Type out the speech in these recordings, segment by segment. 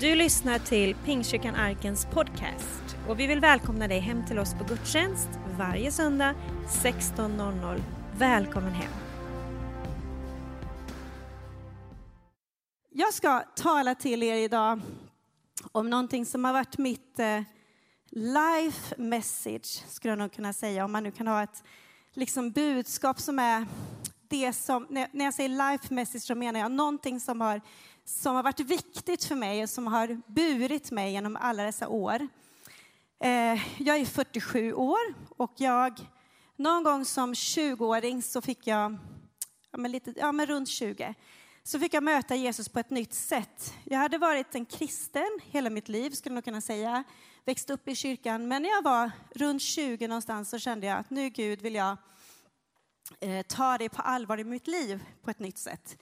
Du lyssnar till Pingstkyrkan Arkens podcast och vi vill välkomna dig hem till oss på gudstjänst varje söndag 16.00. Välkommen hem! Jag ska tala till er idag om någonting som har varit mitt eh, life message, skulle jag nog kunna säga, om man nu kan ha ett liksom, budskap som är det som, när jag säger life message så menar jag någonting som har, som har varit viktigt för mig och som har burit mig genom alla dessa år. Eh, jag är 47 år och jag, någon gång som 20-åring så fick jag, ja men, lite, ja men runt 20, så fick jag möta Jesus på ett nytt sätt. Jag hade varit en kristen hela mitt liv, skulle man kunna säga. Växt upp i kyrkan, men när jag var runt 20 någonstans så kände jag att nu Gud vill jag eh, ta det på allvar i mitt liv på ett nytt sätt.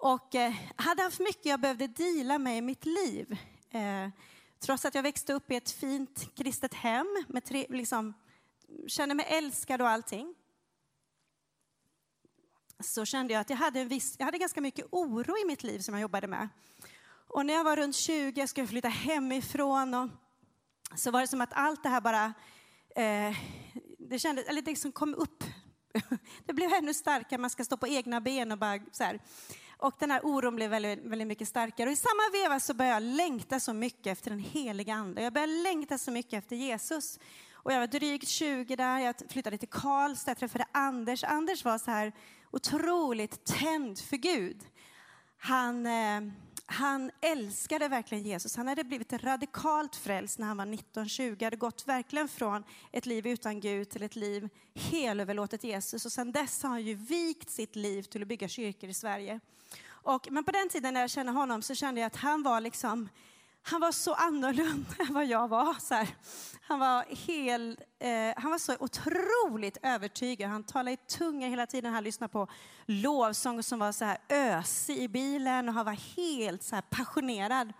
Och eh, hade haft mycket jag behövde dela med i mitt liv. Eh, trots att jag växte upp i ett fint kristet hem, med tre, liksom, kände mig älskad och allting så kände jag att jag hade, en viss, jag hade ganska mycket oro i mitt liv som jag jobbade med. Och när jag var runt 20, jag skulle flytta hemifrån, och så var det som att allt det här bara, eh, det kändes, eller det liksom kom upp. det blev ännu starkare, man ska stå på egna ben och bara så här. Och den här oron blev väldigt, väldigt mycket starkare. Och i samma veva så började jag längta så mycket efter den heliga ande. Jag började längta så mycket efter Jesus. Och jag var drygt 20 där, jag flyttade till Karlstad, jag träffade Anders. Anders var så här otroligt tänd för Gud. Han, eh, han älskade verkligen Jesus. Han hade blivit radikalt frälst när han var 19-20. hade gått verkligen från ett liv utan Gud till ett liv helöverlåtet Jesus. Och sedan dess har han ju vikt sitt liv till att bygga kyrkor i Sverige. Och, men på den tiden när jag kände honom så kände jag att han var liksom han var så annorlunda än vad jag var. Så här. Han, var hel, eh, han var så otroligt övertygad. Han talade i tunga hela tiden. Han lyssnade på lovsång som var så här ösig i bilen och han var helt så här passionerad.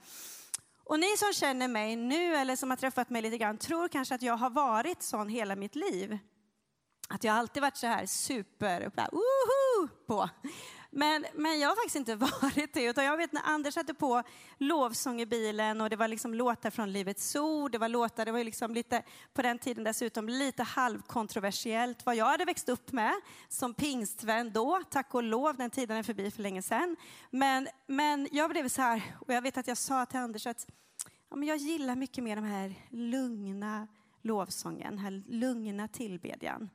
Och ni som känner mig nu eller som har träffat mig lite grann tror kanske att jag har varit sån hela mitt liv. Att jag alltid varit så här super, bara, på. Men, men jag har faktiskt inte varit det. Utan jag vet när Anders satte på lovsång i bilen och det var liksom låtar från Livets Ord. Det var låtar, det var liksom lite, på den tiden dessutom lite halvkontroversiellt vad jag hade växt upp med som pingstvän då. Tack och lov, den tiden är förbi för länge sedan. Men, men jag blev så här, och jag vet att jag sa till Anders att ja, men jag gillar mycket mer de här lugna lovsången, den här lugna tillbedjan.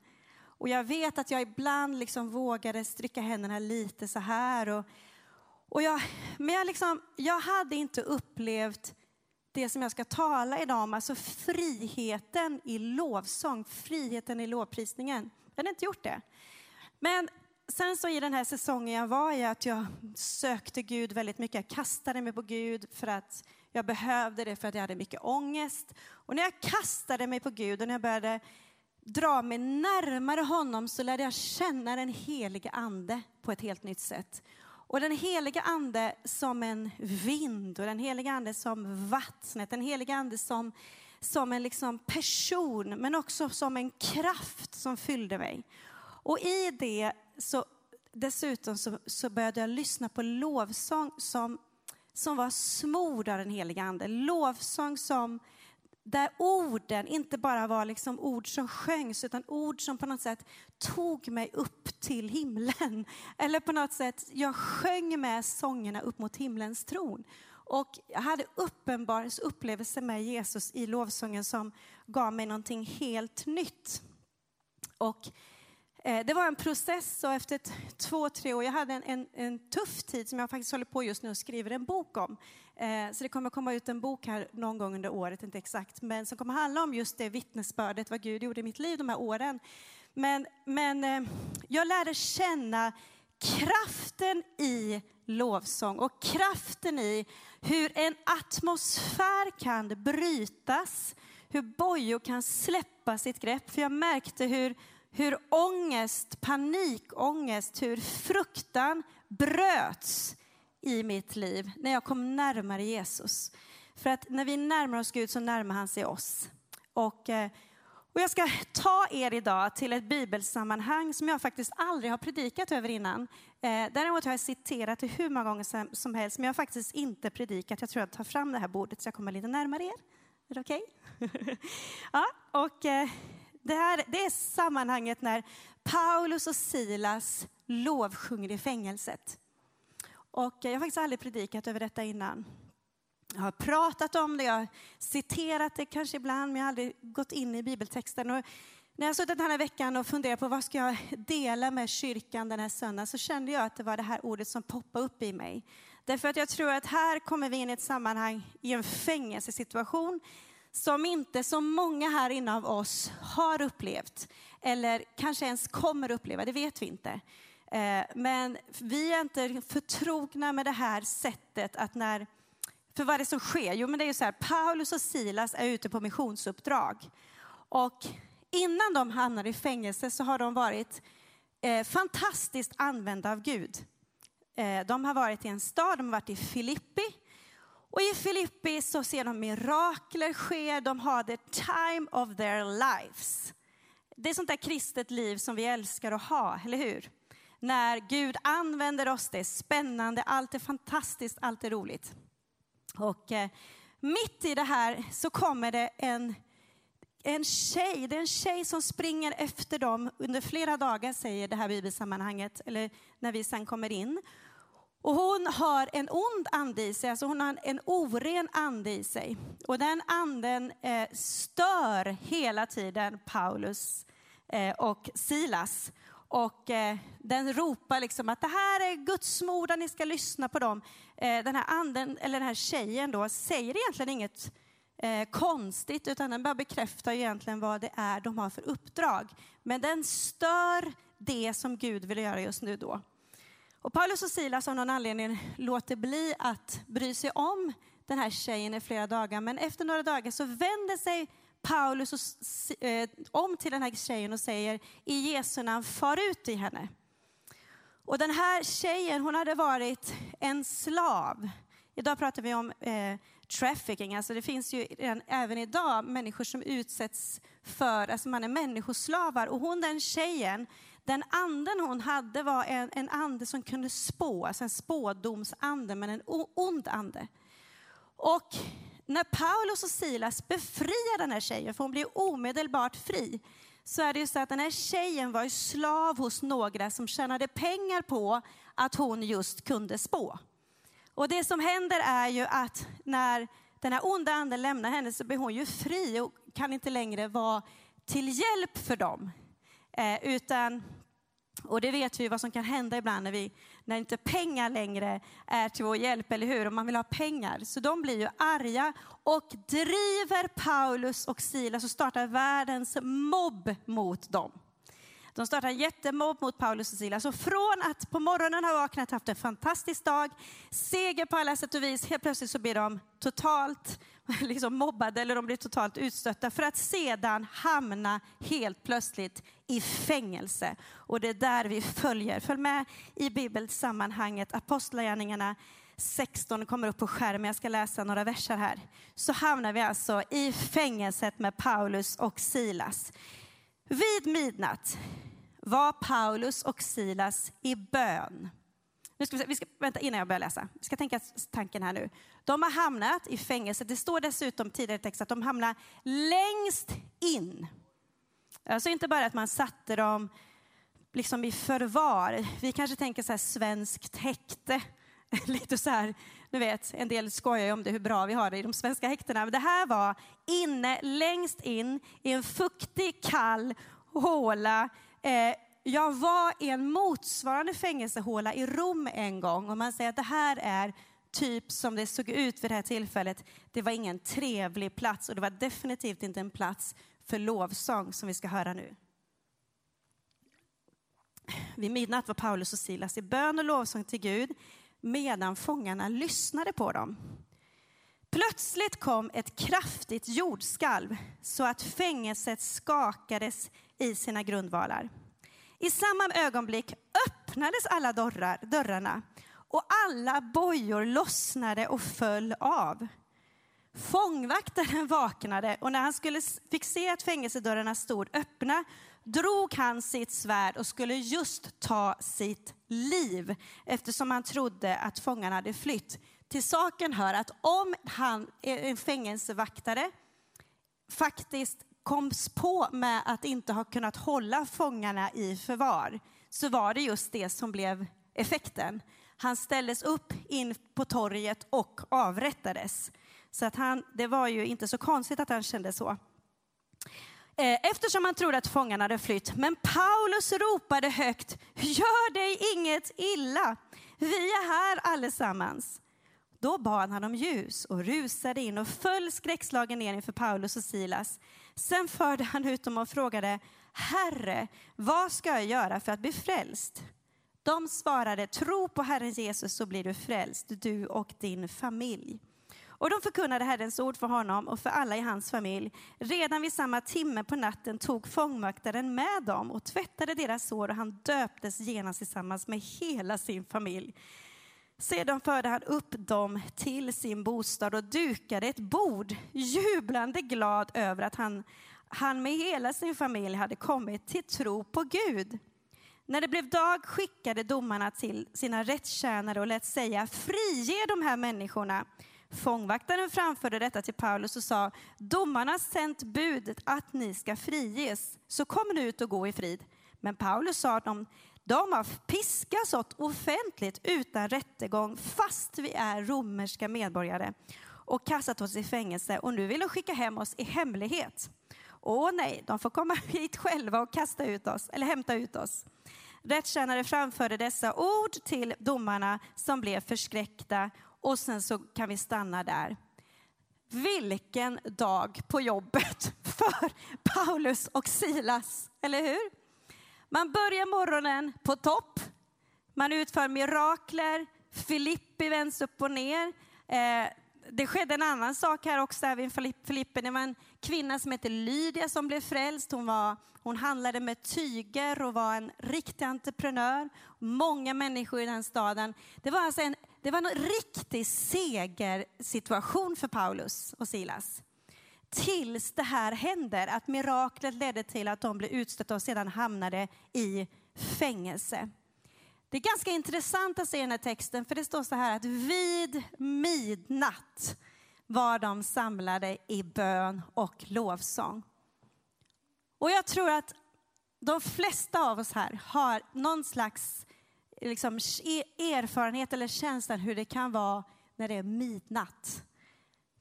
Och jag vet att jag ibland liksom vågade stryka händerna lite så här. Och, och jag, men jag, liksom, jag hade inte upplevt det som jag ska tala idag om, alltså friheten i lovsång, friheten i lovprisningen. Jag hade inte gjort det. Men sen så i den här säsongen jag var i, att jag sökte Gud väldigt mycket. Jag kastade mig på Gud för att jag behövde det, för att jag hade mycket ångest. Och när jag kastade mig på Gud och när jag började dra mig närmare honom så lärde jag känna den helige ande på ett helt nytt sätt. Och den helige ande som en vind och den helige ande som vattnet, den helige ande som, som en liksom person men också som en kraft som fyllde mig. Och i det så dessutom så, så började jag lyssna på lovsång som, som var smord av den helige ande. Lovsång som där orden inte bara var liksom ord som sjöngs, utan ord som på något sätt tog mig upp till himlen. Eller på något sätt, jag sjöng med sångerna upp mot himlens tron. Och jag hade uppenbarelse upplevelse med Jesus i lovsången som gav mig någonting helt nytt. Och Eh, det var en process och efter två, tre år, jag hade en, en, en, tuff tid som jag faktiskt håller på just nu och skriver en bok om. Eh, så det kommer komma ut en bok här någon gång under året, inte exakt, men som kommer handla om just det vittnesbördet, vad Gud gjorde i mitt liv de här åren. Men, men eh, jag lärde känna kraften i lovsång och kraften i hur en atmosfär kan brytas, hur bojor kan släppa sitt grepp. För jag märkte hur hur ångest, panikångest, hur fruktan bröts i mitt liv när jag kom närmare Jesus. För att när vi närmar oss Gud så närmar han sig oss. Och, eh, Och jag ska ta er idag till ett bibelsammanhang som jag faktiskt aldrig har predikat över innan. Eh, däremot har jag citerat det hur många gånger som, helst, men jag har faktiskt inte predikat. Jag tror jag tar fram det här bordet så jag kommer lite närmare er. Är det okej? Okay? ja, och eh, det, här, det är sammanhanget när Paulus och Silas lovsjunger i fängelset. Och jag har faktiskt aldrig predikat över detta innan. Jag har pratat om det, jag har citerat det kanske ibland, men jag har aldrig gått in i bibeltexten. Och när jag suttit den här veckan och funderat på vad ska jag dela med kyrkan den här söndagen, så kände jag att det var det här ordet som poppade upp i mig. Därför att jag tror att här kommer vi in i ett sammanhang, i en fängelsesituation, som inte så många här inne av oss har upplevt, eller kanske ens kommer uppleva, det vet vi inte. Eh, men vi är inte förtrogna med det här sättet att när för vad är det som sker? Jo, men det är ju så här, Paulus och Silas är ute på missionsuppdrag. Och innan de hamnar i fängelse så har de varit eh, fantastiskt använda av Gud. Eh, de har varit i en stad, de har varit i Filippi. Och i Filippi så ser de mirakler ske, de har the time of their lives. Det är sånt där kristet liv som vi älskar att ha, eller hur? När Gud använder oss, det är spännande, allt är fantastiskt, allt är roligt. Och eh, mitt i det här så kommer det en, en tjej, det är en tjej som springer efter dem under flera dagar, säger det här bibelsammanhanget, eller när vi sen kommer in. Och hon har en ond ande i sig, alltså hon har en oren ande i sig. Och den anden eh, stör hela tiden Paulus eh, och Silas. Och eh, den ropar liksom att det här är Guds mordar, ni ska lyssna på dem. Eh, den här anden, eller den här tjejen då, säger egentligen inget eh, konstigt, utan den bara bekräftar egentligen vad det är de har för uppdrag. Men den stör det som Gud vill göra just nu då. Och Paulus och Silas av någon anledning låter bli att bry sig om den här tjejen i flera dagar, men efter några dagar så vänder sig Paulus eh, om till den här tjejen och säger i Jesu namn, far ut i henne. Och den här tjejen, hon hade varit en slav. Idag pratar vi om eh, trafficking, alltså det finns ju redan, även idag människor som utsätts för, alltså man är människoslavar. Och hon den tjejen, den anden hon hade var en, en ande som kunde spå, alltså en spådomsande, men en ond ande. Och när Paulus och Silas befriar den här tjejen, för hon blir omedelbart fri, så är det ju så att den här tjejen var slav hos några som tjänade pengar på att hon just kunde spå. Och det som händer är ju att när den här onda anden lämnar henne så blir hon ju fri och kan inte längre vara till hjälp för dem. Eh, utan och det vet vi vad som kan hända ibland när, vi, när inte pengar längre är till vår hjälp, eller hur? Om man vill ha pengar. Så de blir ju arga och driver Paulus och Silas och startar världens mobb mot dem. De startar en jättemobb mot Paulus och Silas. Och från att på morgonen ha vaknat, haft en fantastisk dag, seger på alla sätt och vis, helt plötsligt så blir de totalt liksom mobbade eller de blir totalt utstötta för att sedan hamna helt plötsligt i fängelse. Och det är där vi följer. Följ med i bibelsammanhanget. Apostlagärningarna 16 kommer upp på skärmen. Jag ska läsa några verser här. Så hamnar vi alltså i fängelset med Paulus och Silas. Vid midnatt var Paulus och Silas i bön. Nu ska vi, vi ska, vänta innan jag börjar läsa. Vi ska tänka tanken här nu. De har hamnat i fängelse. Det står dessutom tidigare i texten att de hamnar längst in. Alltså inte bara att man satte dem liksom i förvar. Vi kanske tänker så här svenskt häkte. Lite så här, nu vet, en del skojar ju om det, hur bra vi har det i de svenska häktena. Men det här var inne, längst in, i en fuktig, kall håla. Eh, jag var i en motsvarande fängelsehåla i Rom en gång och man säger att det här är typ som det såg ut vid det här tillfället. Det var ingen trevlig plats och det var definitivt inte en plats för lovsång som vi ska höra nu. Vid midnatt var Paulus och Silas i bön och lovsång till Gud medan fångarna lyssnade på dem. Plötsligt kom ett kraftigt jordskalv så att fängelset skakades i sina grundvalar. I samma ögonblick öppnades alla dörrar, dörrarna och alla bojor lossnade och föll av. Fångvaktaren vaknade och när han skulle, fick se att fängelsedörrarna stod öppna drog han sitt svärd och skulle just ta sitt liv eftersom han trodde att fångarna hade flytt. Till saken hör att om han, eh, en fängelsevaktare, faktiskt koms på med att inte ha kunnat hålla fångarna i förvar så var det just det som blev effekten. Han ställdes upp in på torget och avrättades. Så att han, det var ju inte så konstigt att han kände så. Eh, eftersom han trodde att fångarna hade flytt. Men Paulus ropade högt, gör dig inget illa. Vi är här allesammans. Då bad han om ljus och rusade in och föll skräckslagen ner inför Paulus och Silas. Sen förde han ut dem och frågade, Herre, vad ska jag göra för att bli frälst? De svarade, tro på Herren Jesus så blir du frälst, du och din familj. Och de förkunnade Herrens ord för honom och för alla i hans familj. Redan vid samma timme på natten tog fångvaktaren med dem och tvättade deras sår och han döptes genast tillsammans med hela sin familj. Sedan förde han upp dem till sin bostad och dukade ett bord, jublande glad över att han, han med hela sin familj hade kommit till tro på Gud. När det blev dag skickade domarna till sina rättstjänare och lät säga frige de här människorna. Fångvaktaren framförde detta till Paulus och sa, domarna har sänt budet att ni ska friges, så kom nu ut och gå i frid. Men Paulus sa att de, har piskats åt offentligt utan rättegång fast vi är romerska medborgare och kastat oss i fängelse och nu vill de skicka hem oss i hemlighet. Åh nej, de får komma hit själva och kasta ut oss, eller hämta ut oss. Rättstjänare framförde dessa ord till domarna som blev förskräckta och sen så kan vi stanna där. Vilken dag på jobbet för Paulus och Silas, eller hur? Man börjar morgonen på topp, man utför mirakler, Filippi vänds upp och ner. Eh, det skedde en annan sak här också, även Filippi. Det var en kvinna som hette Lydia som blev frälst. Hon, var, hon handlade med tyger och var en riktig entreprenör. Många människor i den staden. Det var alltså en, det var en riktig segersituation för Paulus och Silas. Tills det här händer, att miraklet ledde till att de blev utstötta och sedan hamnade i fängelse. Det är ganska intressant att se den här texten, för det står så här att vid midnatt var de samlade i bön och lovsång. Och jag tror att de flesta av oss här har någon slags liksom, erfarenhet eller känsla hur det kan vara när det är midnatt.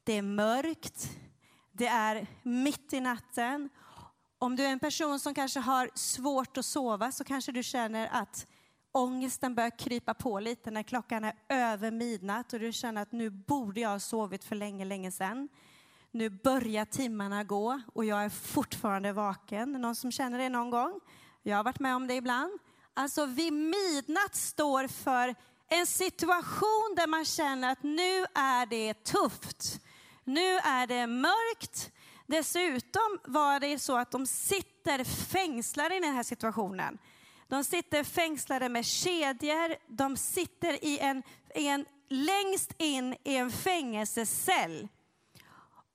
Det är mörkt, det är mitt i natten. Om du är en person som kanske har svårt att sova så kanske du känner att ångesten börjar krypa på lite när klockan är över midnatt och du känner att nu borde jag ha sovit för länge, länge sedan. Nu börjar timmarna gå och jag är fortfarande vaken. Någon som känner det någon gång? Jag har varit med om det ibland. Alltså vid midnatt står för en situation där man känner att nu är det tufft. Nu är det mörkt. Dessutom var det så att de sitter fängslade i den här situationen. De sitter fängslade med kedjor, de sitter i en, i en, längst in i en fängelsecell.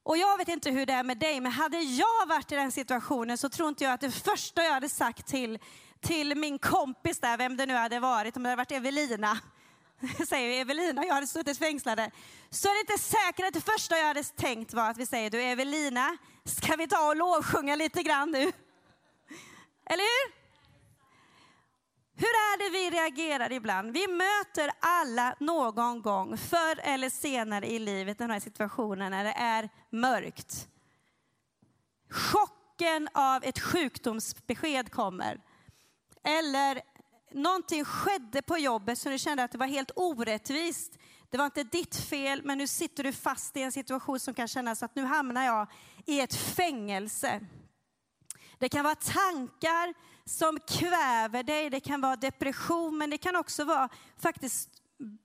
Och jag vet inte hur det är med dig, men hade jag varit i den situationen så tror inte jag att det första jag hade sagt till, till min kompis där, vem det nu hade varit, om det hade varit Evelina, säger Evelina och jag hade suttit fängslade, så är det inte säkert att det första jag hade tänkt var att vi säger, du Evelina, ska vi ta och lovsjunga lite grann nu? Eller hur? Hur är det vi reagerar ibland? Vi möter alla någon gång, förr eller senare i livet, den här situationen när det är mörkt. Chocken av ett sjukdomsbesked kommer. Eller någonting skedde på jobbet så du kände att det var helt orättvist. Det var inte ditt fel, men nu sitter du fast i en situation som kan kännas att nu hamnar jag i ett fängelse. Det kan vara tankar som kväver dig. Det kan vara depression, men det kan också vara faktiskt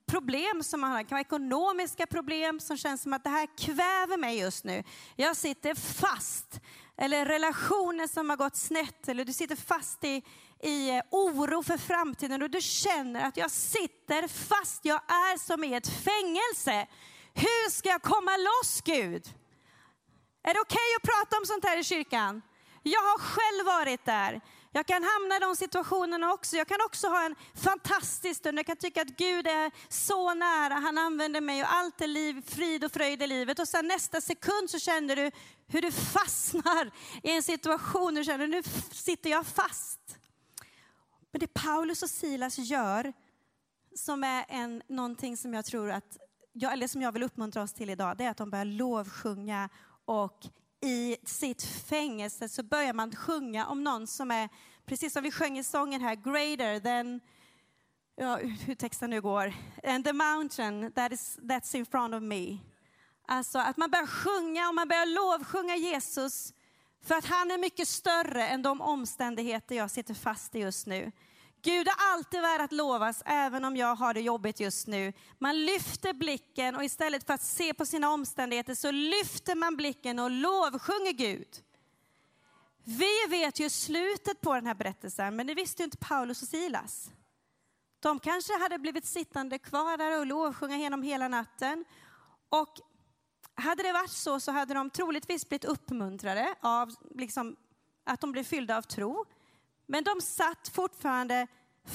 problem som man har. Det kan vara ekonomiska problem som känns som att det här kväver mig just nu. Jag sitter fast. Eller relationer som har gått snett. Eller du sitter fast i, i eh, oro för framtiden och du känner att jag sitter fast. Jag är som i ett fängelse. Hur ska jag komma loss Gud? Är det okej okay att prata om sånt här i kyrkan? Jag har själv varit där. Jag kan hamna i de situationerna också. Jag kan också ha en fantastisk stund. Jag kan tycka att Gud är så nära. Han använder mig och allt är liv, frid och fröjd i livet. Och sen nästa sekund så känner du hur du fastnar i en situation. Du känner nu sitter jag fast. Men det Paulus och Silas gör, som är en, någonting som jag tror att, jag, eller som jag vill uppmuntra oss till idag, det är att de börjar lovsjunga och i sitt fängelse så börjar man sjunga om någon som är, precis som vi sjöng i sången här, greater than, ja, hur texten nu går, and the mountain that is, that's in front of me. Alltså att man börjar sjunga och man börjar lovsjunga Jesus för att han är mycket större än de omständigheter jag sitter fast i just nu. Gud är alltid värd att lovas, även om jag har det jobbigt just nu. Man lyfter blicken och istället för att se på sina omständigheter så lyfter man blicken och lovsjunger Gud. Vi vet ju slutet på den här berättelsen, men det visste ju inte Paulus och Silas. De kanske hade blivit sittande kvar där och lovsjunga genom hela natten. Och hade det varit så så hade de troligtvis blivit uppmuntrade av liksom, att de blev fyllda av tro. Men de satt fortfarande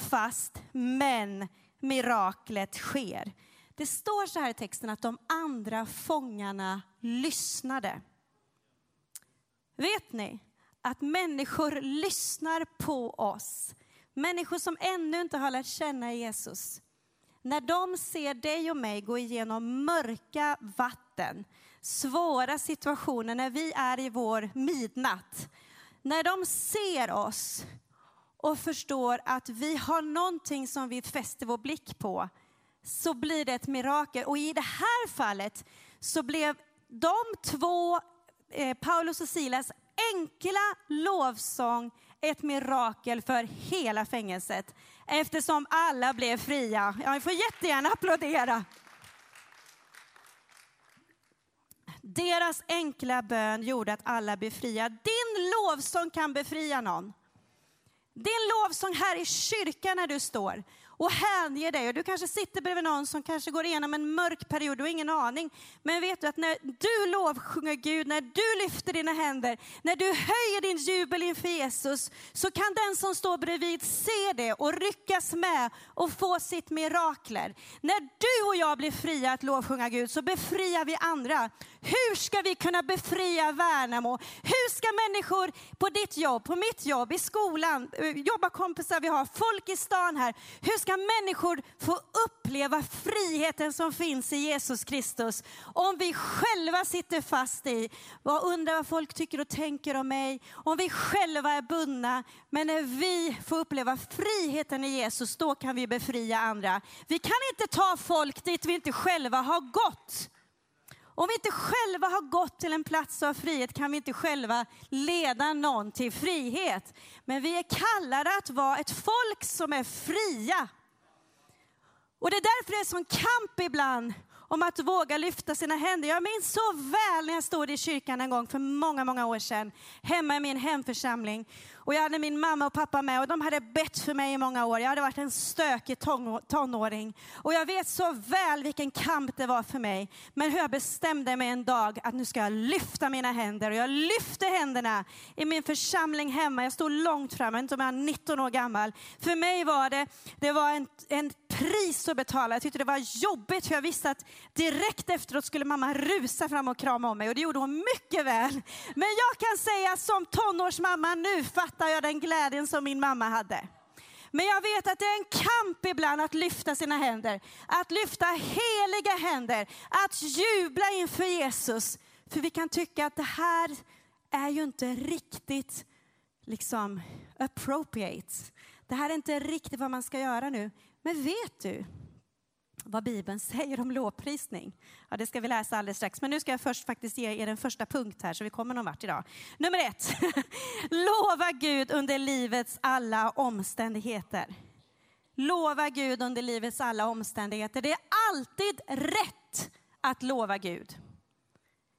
fast, men miraklet sker. Det står så här i texten att de andra fångarna lyssnade. Vet ni att människor lyssnar på oss? Människor som ännu inte har lärt känna Jesus. När de ser dig och mig gå igenom mörka vatten, svåra situationer, när vi är i vår midnatt, när de ser oss och förstår att vi har någonting som vi fäster vår blick på, så blir det ett mirakel. Och i det här fallet så blev de två, eh, Paulus och Silas, enkla lovsång ett mirakel för hela fängelset. Eftersom alla blev fria. Ja, ni får jättegärna applådera. Deras enkla bön gjorde att alla blev fria. Din lovsång kan befria någon. Din lovsång här i kyrkan när du står och hänger dig. Och du kanske sitter bredvid någon som kanske går igenom en mörk period, du har ingen aning. Men vet du att när du lovsjunger Gud, när du lyfter dina händer, när du höjer din jubel inför Jesus, så kan den som står bredvid se det och ryckas med och få sitt mirakler. När du och jag blir fria att lovsjunga Gud så befriar vi andra. Hur ska vi kunna befria Värnamo? Hur ska människor på ditt jobb, på mitt jobb, i skolan, eh, jobbarkompisar vi har, folk i stan här. Hur ska människor få uppleva friheten som finns i Jesus Kristus? Om vi själva sitter fast i, vad undrar vad folk tycker och tänker om mig? Om vi själva är bundna, men när vi får uppleva friheten i Jesus, då kan vi befria andra. Vi kan inte ta folk dit vi inte själva har gått. Om vi inte själva har gått till en plats av frihet kan vi inte själva leda någon till frihet. Men vi är kallade att vara ett folk som är fria. Och det är därför det är sån kamp ibland om att våga lyfta sina händer. Jag minns så väl när jag stod i kyrkan en gång för många, många år sedan, hemma i min hemförsamling. Och jag hade min mamma och pappa med och de hade bett för mig i många år. Jag hade varit en stökig tonåring. Och jag vet så väl vilken kamp det var för mig. Men hur jag bestämde mig en dag att nu ska jag lyfta mina händer. Och jag lyfte händerna i min församling hemma. Jag stod långt fram, jag inte om jag var 19 år gammal. För mig var det, det var en, en pris att betala. Jag tyckte det var jobbigt för jag visste att direkt efteråt skulle mamma rusa fram och krama om mig och det gjorde hon mycket väl. Men jag kan säga som tonårsmamma nu fattar fattar jag den glädjen som min mamma hade. Men jag vet att det är en kamp ibland att lyfta sina händer, att lyfta heliga händer, att jubla inför Jesus. För vi kan tycka att det här är ju inte riktigt liksom appropriate. Det här är inte riktigt vad man ska göra nu. Men vet du vad Bibeln säger om lovprisning? Ja, det ska vi läsa alldeles strax. Men nu ska jag först faktiskt ge er en första punkt här så vi kommer någon vart idag. Nummer ett. Lova Gud under livets alla omständigheter. Lova Gud under livets alla omständigheter. Det är alltid rätt att lova Gud.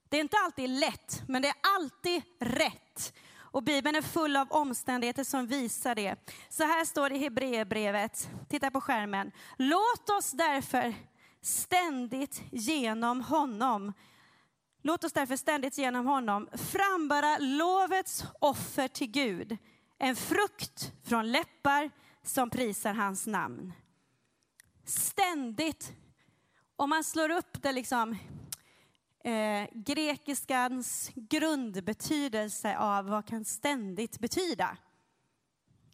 Det är inte alltid lätt, men det är alltid rätt. Och Bibeln är full av omständigheter som visar det. Så här står det i Hebreerbrevet, titta på skärmen. Låt oss därför ständigt genom honom. Låt oss därför ständigt genom honom frambära lovets offer till Gud, en frukt från läppar som prisar hans namn. Ständigt. Om man slår upp det liksom, eh, grekiskans grundbetydelse av vad kan ständigt betyda,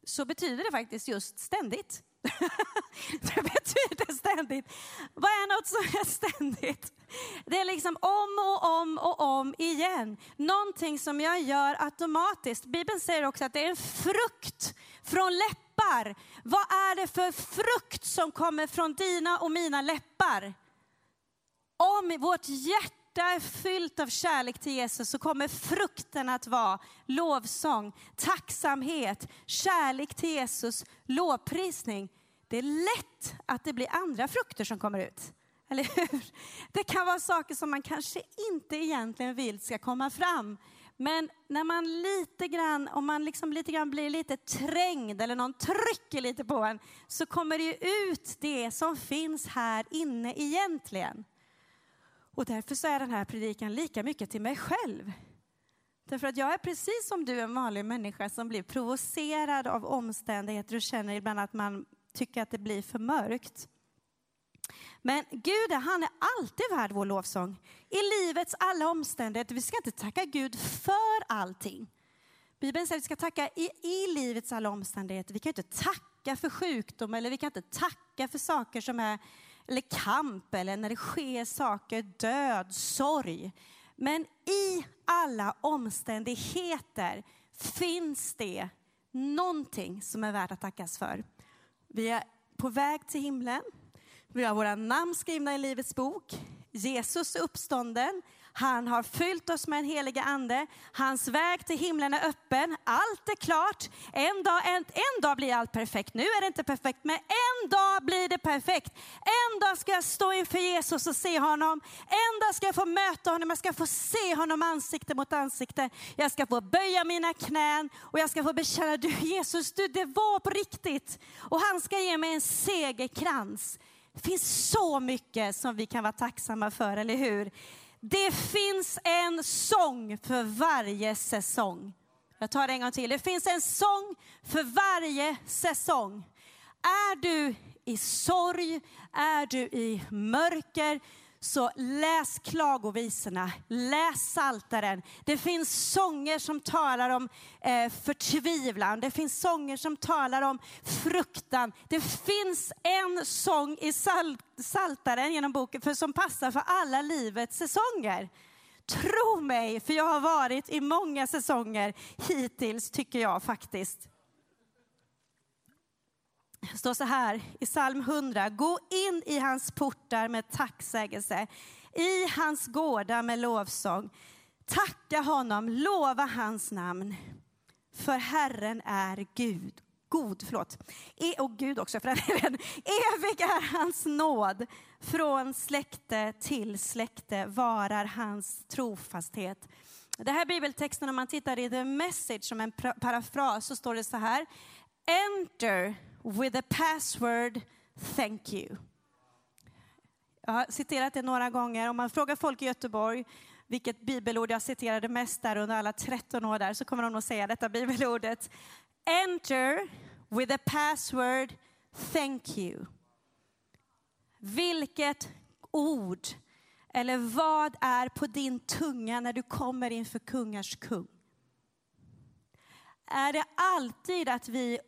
så betyder det faktiskt just ständigt. det betyder ständigt. Vad är något som är ständigt? Det är liksom om och om och om igen. Någonting som jag gör automatiskt. Bibeln säger också att det är en frukt från läppar. Vad är det för frukt som kommer från dina och mina läppar? Om vårt hjärta är fyllt av kärlek till Jesus så kommer frukten att vara lovsång, tacksamhet, kärlek till Jesus, lovprisning. Det är lätt att det blir andra frukter som kommer ut. Eller hur? Det kan vara saker som man kanske inte egentligen vill ska komma fram. Men när man lite grann, om man liksom lite grann blir lite trängd eller någon trycker lite på en, så kommer det ju ut det som finns här inne egentligen. Och därför så är den här predikan lika mycket till mig själv. Därför att jag är precis som du, en vanlig människa som blir provocerad av omständigheter och känner ibland att man tycker att det blir för mörkt. Men Gud, han är alltid värd vår lovsång. I livets alla omständigheter. Vi ska inte tacka Gud för allting. Bibeln säger att vi ska tacka i, i livets alla omständigheter. Vi kan inte tacka för sjukdom eller vi kan inte tacka för saker som är eller kamp eller när det sker saker, död, sorg. Men i alla omständigheter finns det någonting som är värt att tackas för. Vi är på väg till himlen. Vi har våra namn skrivna i Livets bok. Jesus är uppstånden. Han har fyllt oss med en helig ande. Hans väg till himlen är öppen. Allt är klart. En dag, en, en dag blir allt perfekt. Nu är det inte perfekt, men en dag blir det perfekt. En dag ska jag stå inför Jesus och se honom. En dag ska jag få möta honom. Jag ska få se honom ansikte mot ansikte. Jag ska få böja mina knän och jag ska få bekänna, du Jesus, du, det var på riktigt. Och han ska ge mig en segerkrans. Det finns så mycket som vi kan vara tacksamma för, eller hur? Det finns en sång för varje säsong. Jag tar det en gång till. Det finns en sång för varje säsong. Är du i sorg, är du i mörker, så läs klagovisorna, läs saltaren. Det finns sånger som talar om eh, förtvivlan, det finns sånger som talar om fruktan. Det finns en sång i sal saltaren genom boken för, som passar för alla livets säsonger. Tro mig, för jag har varit i många säsonger hittills, tycker jag faktiskt. Det står så här i psalm 100. Gå in i hans portar med tacksägelse, i hans gårdar med lovsång. Tacka honom, lova hans namn. För Herren är Gud, god, förlåt, e, och Gud också för den Evig är hans nåd, från släkte till släkte varar hans trofasthet. Det här bibeltexten, om man tittar i the message som en parafras, så står det så här. Enter with the password thank you. Jag har citerat det några gånger. Om man frågar folk i Göteborg vilket bibelord jag citerade mest där under alla 13 år där så kommer de nog säga detta bibelordet. Enter with the password thank you. Vilket ord eller vad är på din tunga när du kommer inför kungars kung? Är det alltid att vi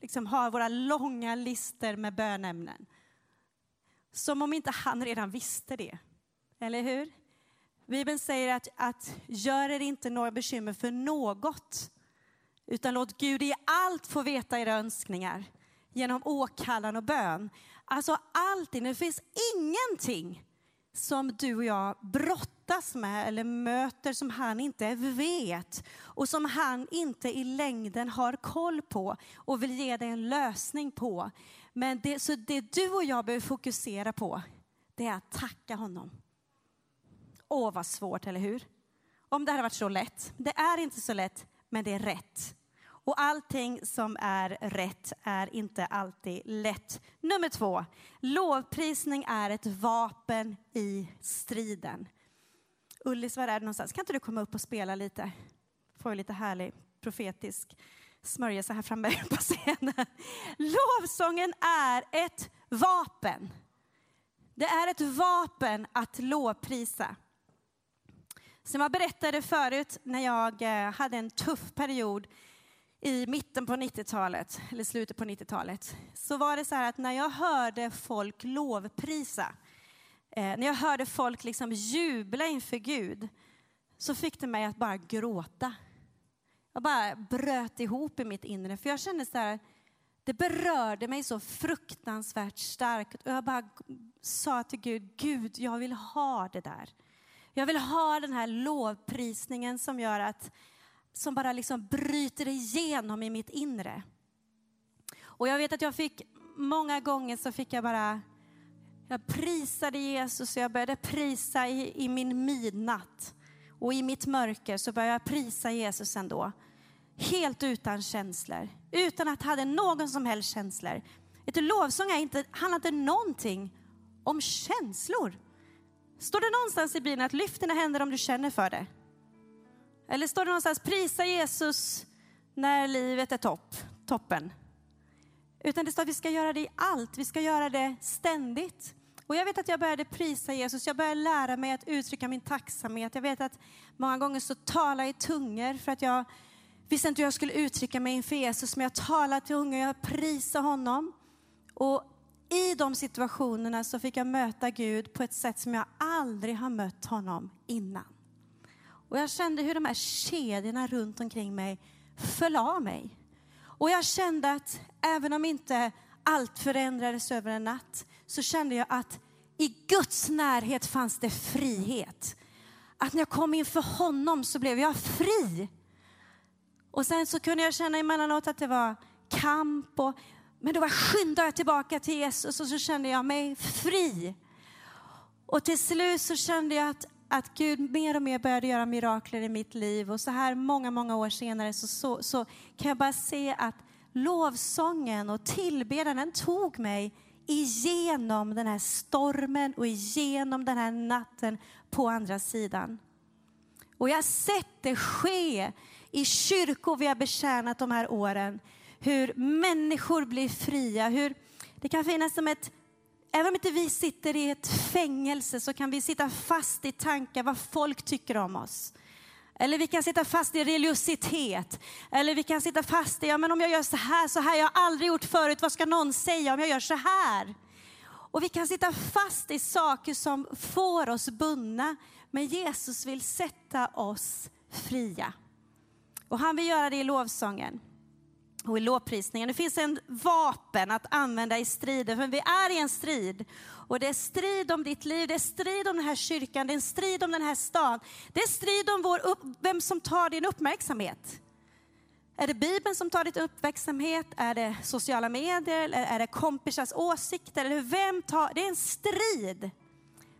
liksom har våra långa listor med bönämnen. Som om inte han redan visste det. Eller hur? Bibeln säger att, att gör er inte några bekymmer för något, utan låt Gud i allt få veta era önskningar genom åkallan och bön. Alltså alltid, det finns ingenting som du och jag brottas med eller möter som han inte vet och som han inte i längden har koll på och vill ge dig en lösning på. Men det, så det du och jag behöver fokusera på, det är att tacka honom. Åh, vad svårt, eller hur? Om det hade varit så lätt. Det är inte så lätt, men det är rätt. Och allting som är rätt är inte alltid lätt. Nummer två, lovprisning är ett vapen i striden. Ullis, var är du någonstans? Kan inte du komma upp och spela lite? Får lite härlig profetisk smörjelse här framme på scenen. Lovsången är ett vapen. Det är ett vapen att lovprisa. Som jag berättade förut när jag eh, hade en tuff period i mitten på 90-talet, eller slutet på 90-talet, så var det så här att när jag hörde folk lovprisa, eh, när jag hörde folk liksom jubla inför Gud, så fick det mig att bara gråta. Jag bara bröt ihop i mitt inre, för jag kände så här, det berörde mig så fruktansvärt starkt. Och jag bara sa till Gud, Gud, jag vill ha det där. Jag vill ha den här lovprisningen som gör att, som bara liksom bryter igenom i mitt inre. Och jag vet att jag fick, många gånger så fick jag bara, jag prisade Jesus och jag började prisa i, i min midnatt. Och i mitt mörker så började jag prisa Jesus ändå. Helt utan känslor, utan att ha någon som helst känslor. Vet du, lovsång är inte, handlar inte någonting om känslor. Står det någonstans i Bibeln att lyft dina händer om du känner för det? Eller står det någonstans prisa Jesus när livet är topp, toppen? Utan det står att vi ska göra det i allt, vi ska göra det ständigt. Och jag vet att jag började prisa Jesus, jag började lära mig att uttrycka min tacksamhet. Jag vet att många gånger så talar jag i tungor för att jag visste inte hur jag skulle uttrycka mig inför Jesus, men jag talar till unga, jag prisar honom. Och i de situationerna så fick jag möta Gud på ett sätt som jag aldrig har mött honom innan. Och jag kände hur de här kedjorna runt omkring mig föll av mig. Och jag kände att även om inte allt förändrades över en natt, så kände jag att i Guds närhet fanns det frihet. Att när jag kom inför honom så blev jag fri. Och sen så kunde jag känna emellanåt att det var kamp och men då skyndade jag tillbaka till Jesus och så kände jag mig fri. Och till slut så kände jag att, att Gud mer och mer började göra mirakler i mitt liv. Och så här många, många år senare så, så, så kan jag bara se att lovsången och tillbedjan tog mig igenom den här stormen och igenom den här natten på andra sidan. Och jag har sett det ske i kyrkor vi har betjänat de här åren hur människor blir fria, hur det kan finnas som ett Även om inte vi sitter i ett fängelse så kan vi sitta fast i tankar vad folk tycker om oss. Eller vi kan sitta fast i religiositet. Eller vi kan sitta fast i, ja men om jag gör så här, så här, jag har aldrig gjort förut, vad ska någon säga om jag gör så här? Och vi kan sitta fast i saker som får oss bundna. Men Jesus vill sätta oss fria. Och han vill göra det i lovsången och i lovprisningen. Det finns en vapen att använda i striden, för vi är i en strid. Och det är strid om ditt liv, det är strid om den här kyrkan, det är en strid om den här stan. Det är strid om vår upp, vem som tar din uppmärksamhet. Är det Bibeln som tar din uppmärksamhet? Är det sociala medier? Eller är det kompisars åsikter? Eller vem tar? Det är en strid.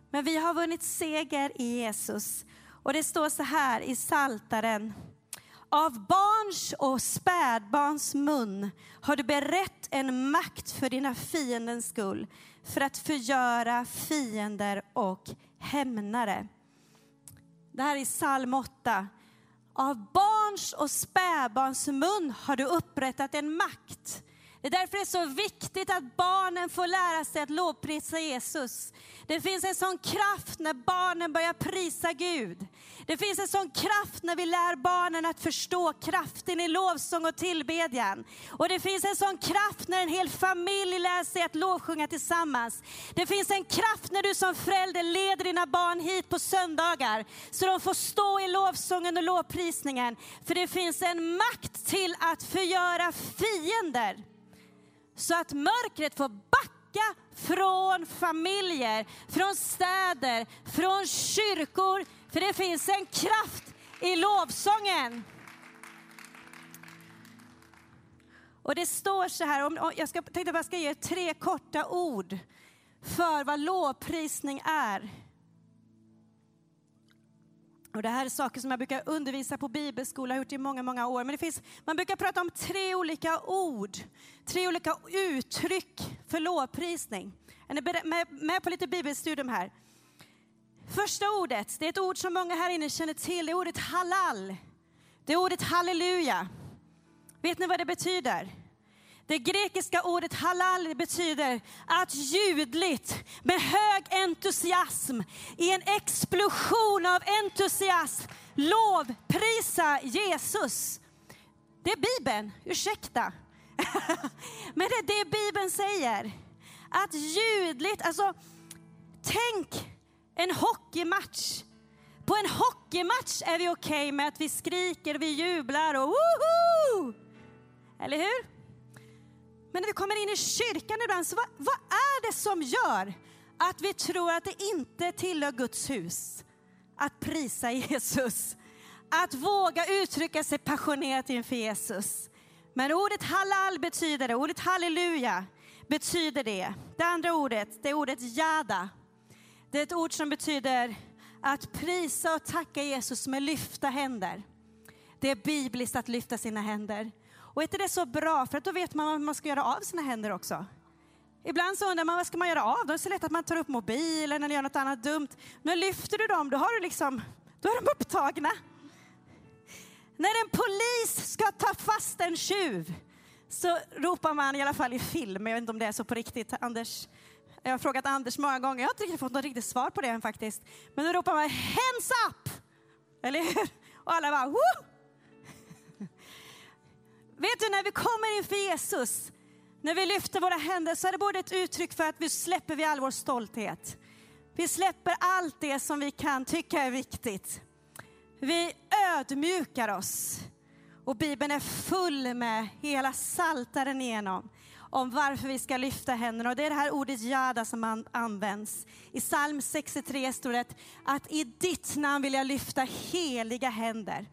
Men vi har vunnit seger i Jesus. Och det står så här i Saltaren av barns och spädbarns mun har du berett en makt för dina fiendens skull, för att förgöra fiender och hämnare. Det här är psalm 8. Av barns och spädbarns mun har du upprättat en makt det är därför det är så viktigt att barnen får lära sig att lovprisa Jesus. Det finns en sån kraft när barnen börjar prisa Gud. Det finns en sån kraft när vi lär barnen att förstå kraften i lovsång och tillbedjan. Och det finns en sån kraft när en hel familj lär sig att lovsjunga tillsammans. Det finns en kraft när du som förälder leder dina barn hit på söndagar så de får stå i lovsången och lovprisningen. För det finns en makt till att förgöra fiender så att mörkret får backa från familjer, från städer, från kyrkor. För det finns en kraft i lovsången. Och det står så här, om, jag ska, tänkte att jag ska ge tre korta ord för vad lovprisning är. Och det här är saker som jag brukar undervisa på bibelskola, har gjort i många, många år. Men det finns, man brukar prata om tre olika ord, tre olika uttryck för lovprisning. Är ni med, med på lite bibelstudium här? Första ordet, det är ett ord som många här inne känner till, det är ordet halal. Det är ordet halleluja. Vet ni vad det betyder? Det grekiska ordet halal betyder att ljudligt, med hög entusiasm, i en explosion av entusiasm, lovprisa Jesus. Det är Bibeln, ursäkta. Men det är det Bibeln säger. Att ljudligt, alltså tänk en hockeymatch. På en hockeymatch är vi okej okay med att vi skriker, vi jublar och woho! Eller hur? Men när vi kommer in i kyrkan ibland, så vad, vad är det som gör att vi tror att det inte tillhör Guds hus att prisa Jesus? Att våga uttrycka sig passionerat inför Jesus. Men ordet halal betyder det, ordet halleluja betyder det. Det andra ordet, det är ordet jada. Det är ett ord som betyder att prisa och tacka Jesus med lyfta händer. Det är bibliskt att lyfta sina händer. Och är inte det så bra? För att då vet man vad man ska göra av sina händer också. Ibland så undrar man vad ska man göra av dem? Det är så lätt att man tar upp mobilen eller gör något annat dumt. Men lyfter du dem, då har du liksom, då är de upptagna. När en polis ska ta fast en tjuv så ropar man, i alla fall i film, jag vet inte om det är så på riktigt, Anders, jag har frågat Anders många gånger, jag har inte riktigt fått något riktigt svar på det än faktiskt. Men då ropar man hands up! Eller hur? Och alla bara Woo! Vet du, när vi kommer inför Jesus, när vi lyfter våra händer så är det både ett uttryck för att vi släpper vi all vår stolthet. Vi släpper allt det som vi kan tycka är viktigt. Vi ödmjukar oss. Och Bibeln är full med hela saltaren igenom om varför vi ska lyfta händerna. Och det är det här ordet jada som används. I psalm 63 står det att i ditt namn vill jag lyfta heliga händer.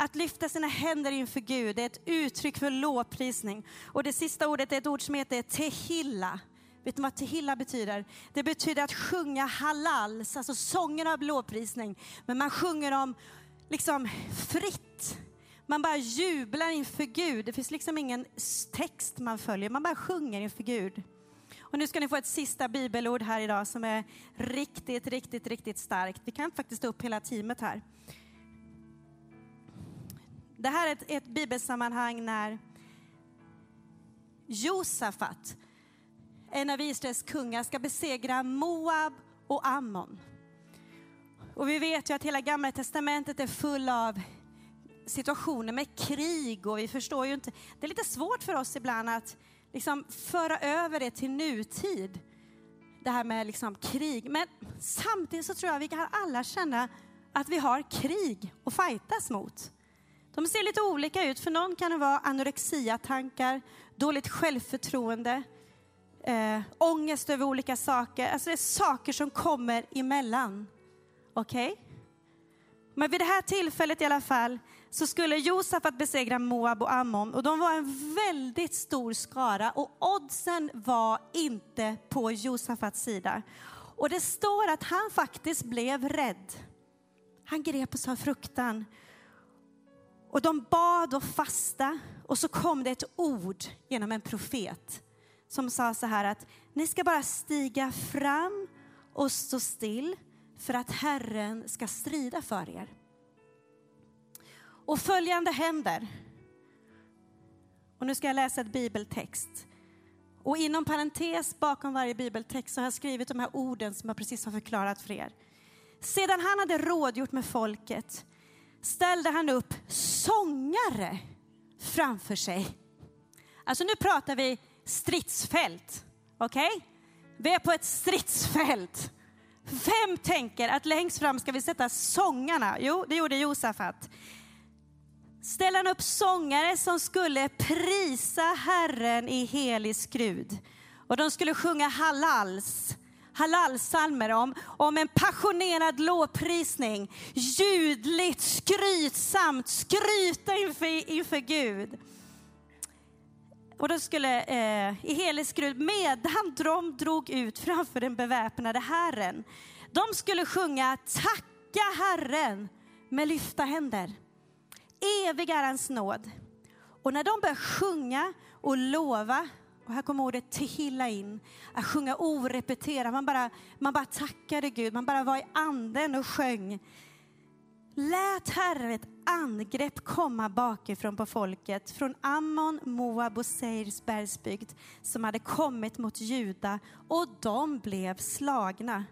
Att lyfta sina händer inför Gud det är ett uttryck för lovprisning. Och det sista ordet är ett ord som heter tehilla. Vet ni vad tehilla betyder? Det betyder att sjunga halals, alltså sånger av lovprisning. Men man sjunger dem liksom fritt. Man bara jublar inför Gud. Det finns liksom ingen text man följer, man bara sjunger inför Gud. Och nu ska ni få ett sista bibelord här idag som är riktigt, riktigt, riktigt starkt. Vi kan faktiskt ta upp hela teamet här. Det här är ett, ett bibelsammanhang när Josafat, en av Israels kungar, ska besegra Moab och Ammon. Och vi vet ju att hela gamla testamentet är full av situationer med krig och vi förstår ju inte. Det är lite svårt för oss ibland att liksom föra över det till nutid. Det här med liksom krig. Men samtidigt så tror jag vi kan alla känna att vi har krig att fightas mot. De ser lite olika ut. För någon kan det vara anorexia-tankar, dåligt självförtroende, eh, ångest över olika saker. Alltså det är saker som kommer emellan. Okej? Okay? Men vid det här tillfället i alla fall så skulle Josafat besegra Moab och Ammon och de var en väldigt stor skara och oddsen var inte på Josafats sida. Och det står att han faktiskt blev rädd. Han grep och sa fruktan och de bad och fasta och så kom det ett ord genom en profet som sa så här att ni ska bara stiga fram och stå still för att Herren ska strida för er. Och följande händer. Och nu ska jag läsa ett bibeltext. Och inom parentes bakom varje bibeltext så har jag skrivit de här orden som jag precis har förklarat för er. Sedan han hade rådgjort med folket ställde han upp sångare framför sig. Alltså nu pratar vi stridsfält. Okej? Okay? Vi är på ett stridsfält. Vem tänker att längst fram ska vi sätta sångarna? Jo, det gjorde Josafat. Ställde han upp sångare som skulle prisa Herren i helig skrud. Och de skulle sjunga halals halalsalmer om, om en passionerad lovprisning. Ljudligt, skrytsamt, skryta inför, inför Gud. Och då skulle eh, i helig skrud, medan de drog ut framför den beväpnade Herren, de skulle sjunga tacka Herren med lyfta händer. Evig är hans nåd. Och när de började sjunga och lova, och här kommer ordet tehilla in, att sjunga orepeterat, man bara, man bara tackade Gud, man bara var i anden och sjöng. Lät Herren ett angrepp komma bakifrån på folket, från Ammon, Moab och Seirs bergsbygd, som hade kommit mot Juda, och de blev slagna.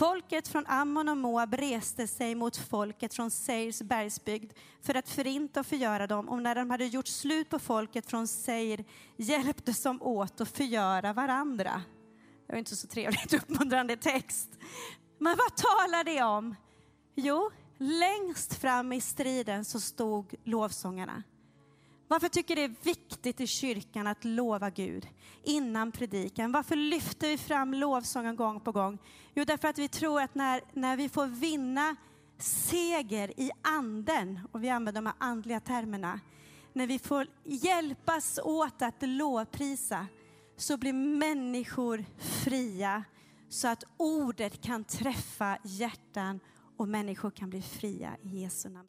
Folket från Ammon och Moab reste sig mot folket från Seirs bergsbygd för att förinta och förgöra dem. Och när de hade gjort slut på folket från Seir hjälptes de åt att förgöra varandra. Det var inte så trevligt uppmuntrande text. Men vad talar det om? Jo, längst fram i striden så stod lovsångarna. Varför tycker det är viktigt i kyrkan att lova Gud innan predikan? Varför lyfter vi fram lovsången gång på gång? Jo, därför att vi tror att när, när vi får vinna seger i anden, och vi använder de här andliga termerna, när vi får hjälpas åt att lovprisa, så blir människor fria så att ordet kan träffa hjärtan och människor kan bli fria i Jesu namn.